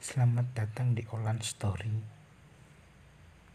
Selamat datang di Olan Story.